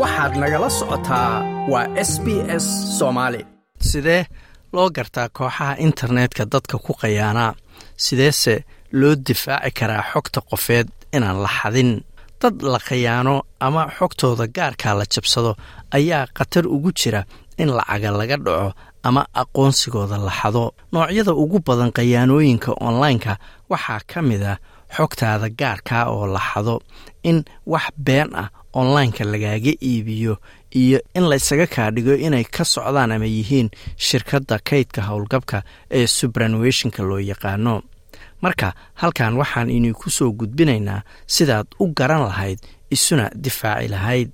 waxaad nagala socotaa waa s b s soomaali sidee loo gartaa kooxaha internetka dadka ku qayaanaa sideese loo difaaci karaa xogta qofeed inaan la xadin? Dad la khayaano ama xogtooda gaarkaa la jabsado ayaa khatar ugu jira in lacaga laga dhaco ama aqoonsigooda la xado. Noocyada ugu badan khayaanooyinka onlineka waxaa ka mid ah xogtaada gaarkaa oo la xado in wax been ah onlineka lagaaga iibiyo iyo in laysaga kaa dhigo inay ka socdaan ama yihiin shirkadda kaydka howlgabka ee subranuweshinka loo yaqaano. Marka halkan waxaan idinku soo gudbinaynaa sidaad u garan lahayd isuna difaaci lahayd.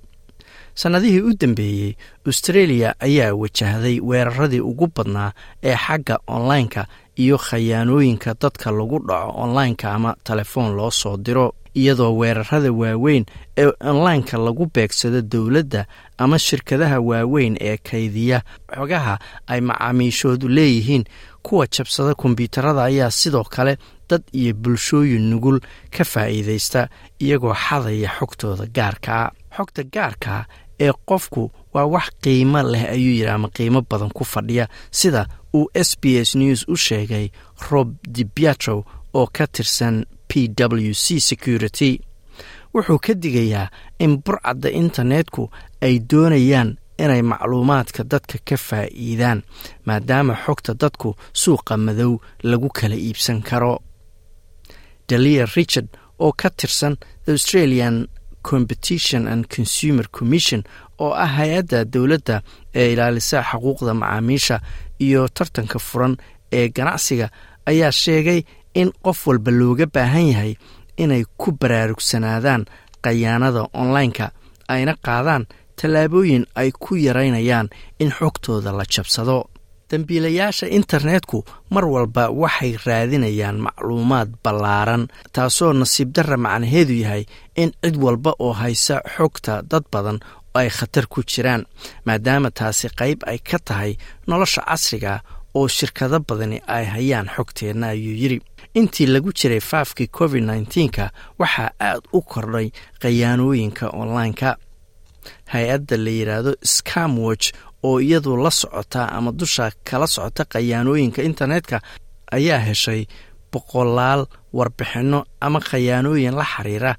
Sannadihii u dambeeyey austreeliya ayaa wajahday weeraradii ugu badnaa ee xagga onlineka iyo khayaanooyinka dadka lagu dhaco onlineka ama telefoon loo soo diro iyadoo weerarada waaweyn ee onlineka lagu beegsado dowladda ama shirkadaha waaweyn ee kaydiya. Xogaha ay macaamiishoodu leeyihiin kuwa jabsada kombyuutarada ayaa sidoo kale dad iyo bulshooyin nugul ka faa'iidaysta iyagoo xadaya xogtooda gaarkaa xogta gaarkaa ee qofku waa wax qiimo leh ayuu yidhi ama qiimo badan ku fadhiya sida uu s b s news u sheegay rob dibiatrow oo ka tirsan p w c security. Wuxuu ka digayaa in burcadda internetku ay doonayaan inay macluumaadka dadka ka faa'iidaan maadaama xogta dadku suuqa madow lagu kala iibsan karo. Dalia richard oo ka tirsan the australian competition and consumer commission oo ah hay'adda dowladda ee ilaalisa xuquuqda macaamiisha iyo tartanka furan ee ganacsiga ayaa sheegay in qof walba looga baahan yahay inay ku baraarugsanaadaan khayaanada onlineka ayna qaadaan tallaabooyin ay ku yaraynayaan in xogtooda la jabsado. Dembiilayaasha internetku mar walba waxay raadinayaan macluumaad ballaaran taasoo nasiib darra macnaheedu yahay in cid walba oo haysa xogta dad badan ay khatar ku jiraan maadaama taasi qayb ay ka tahay nolosha casriga oo shirkado badani ay hayaan xogteenna ayuu yidhi. Intii lagu jiray faafkii covid nneteen-ka waxaa aad u kordhay khayaanooyinka onlineka. Hay'adda la yidhaahdo scamwatch oo iyadu la socota ama dusha kala socota khayaanooyinka internetka ayaa heshay boqolaal warbixinno ama khayaanooyin la xiriira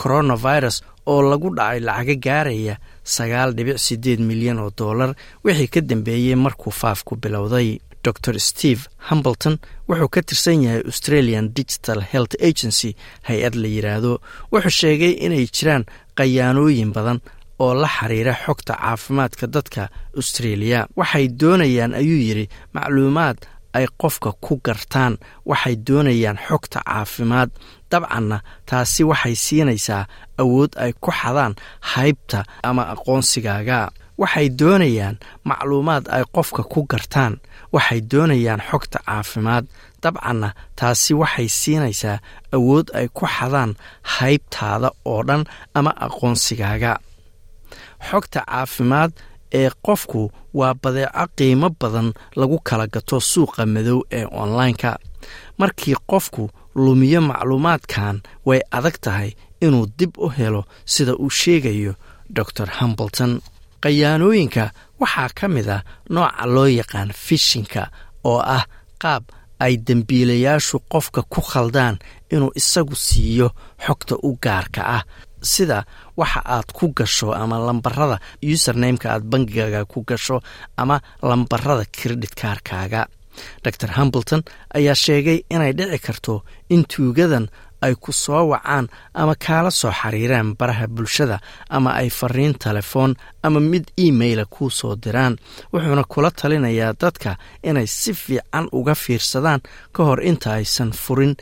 coronavirus oo lagu dhacay lacaga gaaraya sagaal dhibic siddeed milyan oo dollar wixii ka dambeeyey markuu faafku bilowday dor steve humbleton wuxuu ka tirsan yahay australian digital health agency hay'ad la yidhaahdo wuxuu sheegay inay jiraan khayaanooyin badan oo la xiriira xogta caafimaadka dadka australia. Waxay doonayaan ayuu yidhi macluumaad ay qofka ku gartaan. Waxay doonayaan xogta caafimaad. Dabcanna taasi waxay siinaysaa awood ay ku xadaan haybta ama aqoonsigaaga. Waxay doonayaan macluumaad ay qofka ku gartaan waxay doonayaan xogta caafimaad. Dabcanna taasi waxay siinaysaa awood ay ku xadaan haybtaada oo dhan ama aqoonsigaaga. Xogta caafimaad ee qofku waa badeeco qiimo badan lagu kala gato suuqa madow ee onlineka. Markii qofku lumiyo macluumaadkan way adag tahay inuu dib u helo sida uu sheegayo dor humbleton khayaanooyinka waxaa ka mid ah nooca loo yaqaan fishinka oo ah qaab ay dembiilayaashu qofka ku khaldaan inuu isagu siiyo xogta u gaarka ah. Sida waxa aad ku gasho ama lambarada usernameka aad bangigaaga ku gasho ama lambarada credit kaarkaaga dor humbleton ayaa sheegay inay dhici karto in tuugadan ay ku soo wacaan ama kaala soo xiriiraan baraha bulshada ama ay fariin telefoon ama mid emaila kuu soo diraan. Wuxuuna kula talinayaa dadka inay si fiican uga fiirsadaan ka hor inta aysan furin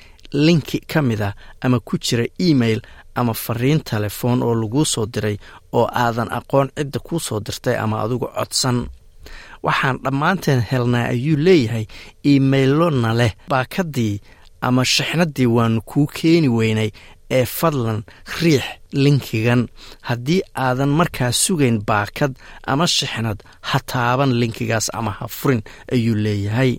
linki ka mid ah ama ku jira email ama fariin telefoon oo laguu soo diray oo aadan aqoon cidda kuu soo dirtay ama adigu codsan. Waxaan dhammaanteen helnaa ayuu leeyahay imailona leh baakadii ama shixnadii waanu kuu keeni weynay ee fadlan riix linkigan. Haddii aadan markaa sugayn baakad ama shixnad ha taaban linkigaas ama ha furin ayuu leeyahay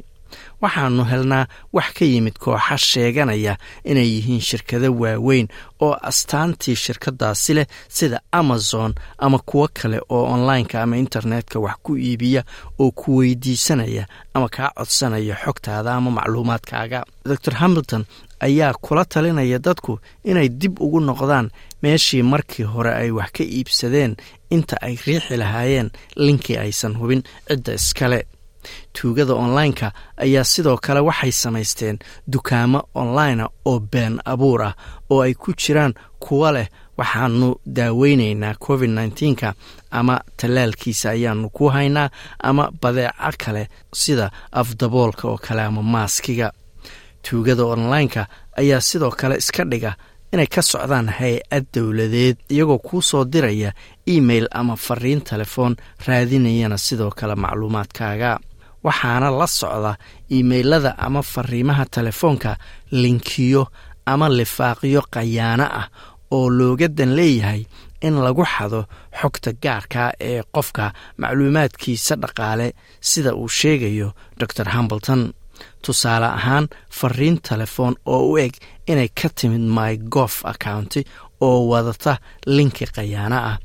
waxaannu helnaa wax ka yimid kooxa sheeganaya inay yihiin shirkado waaweyn oo astaantii shirkadaasi leh sida amazon ama kuwo kale oo onlineka ama internetka wax ku iibiya oo ku weydiisanaya ama kaa codsanaya xogtaada ama macluumaadkaaga. Dor hamilton ayaa kula talinaya dadku inay dib ugu noqdaan meeshii markii hore ay wax ka iibsadeen inta ay riixi lahaayeen linkii aysan hubin cidda iskale tuugada onlineka ayaa sidoo kale waxay samaysteen dukaamo onlinea oo been abuur ah oo ay ku jiraan kuwa leh waxaanu daaweynaynaa covid nneteen-ka ama tallaalkiisa ayaanu ku haynaa ama badeeco kale sida afdaboolka oo kale ama maaskiga. Tuugada onlineka ayaa sidoo kale iska dhiga inay ka socdaan hay'ad dowladeed iyagoo kuu soo diraya email ama fariin telefoon raadinayana sidoo kale macluumaadkaaga waxaana la socda iimailada ama fariimaha telefoonka linkiyo ama lifaaqyo khayaano ah oo looga dan leeyahay in lagu xado xogta gaarka ee qofka macluumaadkiisa dhaqaale sida uu sheegayo dor hambleton tusaale ahaan fariin telefoon oo u eg inay ka timid my gof accounti oo wadata linki khayaano ah.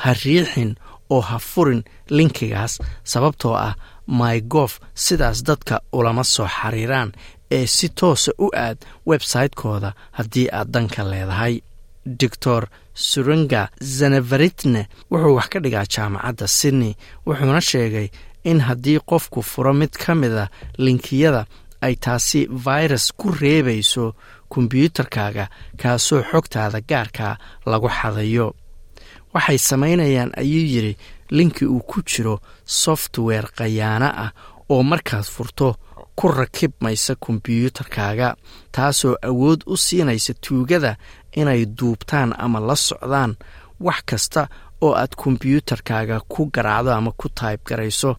Ha riixin oo ha furin linkigaas sababtoo ah my gof sidaas dadka ulama soo xiriiraan ee si toosa u aad website-kooda haddii aad danka leedahay. Doctor suringa zanevaritne wuxuu wax ka dhigaa jaamacadda sydney wuxuuna sheegay in haddii qofku furo mid ka mida linkiyada ay taasi virus ku reebayso kombyuutarkaaga kaasoo xogtaada gaarka lagu xadayo waxay samaynayaan ayuu yidhi linki uu ku jiro software khayaano ah oo markaad furto ku rakibmaysa kombyuutarkaaga taasoo awood u siinaysa tuugada inay duubtaan ama la socdaan wax kasta oo aad kombyuutarkaaga ku garaacdo ama ku tayb garayso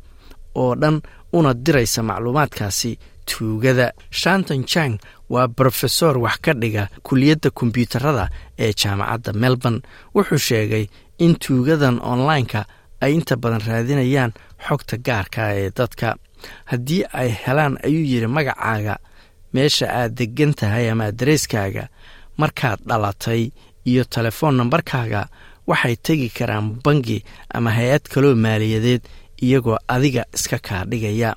oo dhan una diraysa macluumaadkaasi tuugada. Shanton jang waa brofesor wax ka dhiga kuliyadda kombyuutarada ee jaamacadda melbourne. Wuxuu sheegay in tuugadan onlineka ay inta badan raadinayaan xogta gaarka ee dadka. Haddii ay helaan ayuu yidhi magacaaga meesha aad degan tahay ama adareyskaaga markaad dhalatay iyo telefoon nambarkaaga waxay tegi karaan bangi ama hay'ad kaloo maaliyadeed iyagoo adiga iska kaa dhigaya.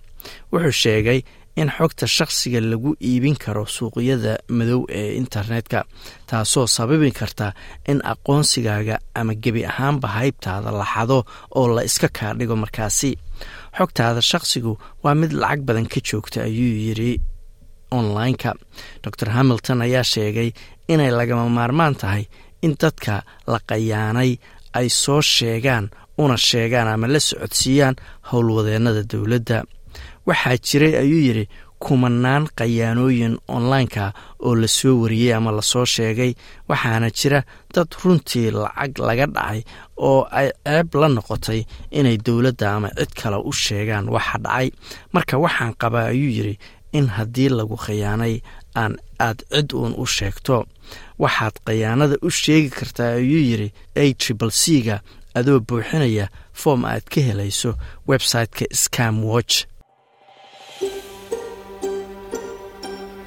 Wuxuu sheegay in xogta shakhsiga lagu iibin karo suuqyada madow ee internetka taasoo sababi karta in aqoonsigaaga ama gebi ahaanba haybtaada la xado oo la iska kaa dhigo markaasi. Xogtaada shakhsigu waa mid lacag badan ka joogta ayuu yidhi onlineka. Dor hamilton ayaa sheegay inay lagama maarmaan tahay in dadka la qayaanay ay soo sheegaan una sheegaan ama la socodsiiyaan howlwadeennada dowladda waxaa jiray ayuu yidhi kumanaan khayaanooyin onlineka oo la soo wariyey ama la soo sheegay. Waxaana jira dad runtii lacag laga dhacay oo ay ceeb la noqotay inay dowladda ama cid kale u sheegaan waxa dhacay. Marka waxaan qabaa ayuu yidhi in haddii lagu khayaanay aan aad cid uun u sheegto. Waxaad khayaanada u sheegi kartaa ayuu yidhi a tribal c ga adoo buuxinaya foom aad ka helayso website-ka scam watch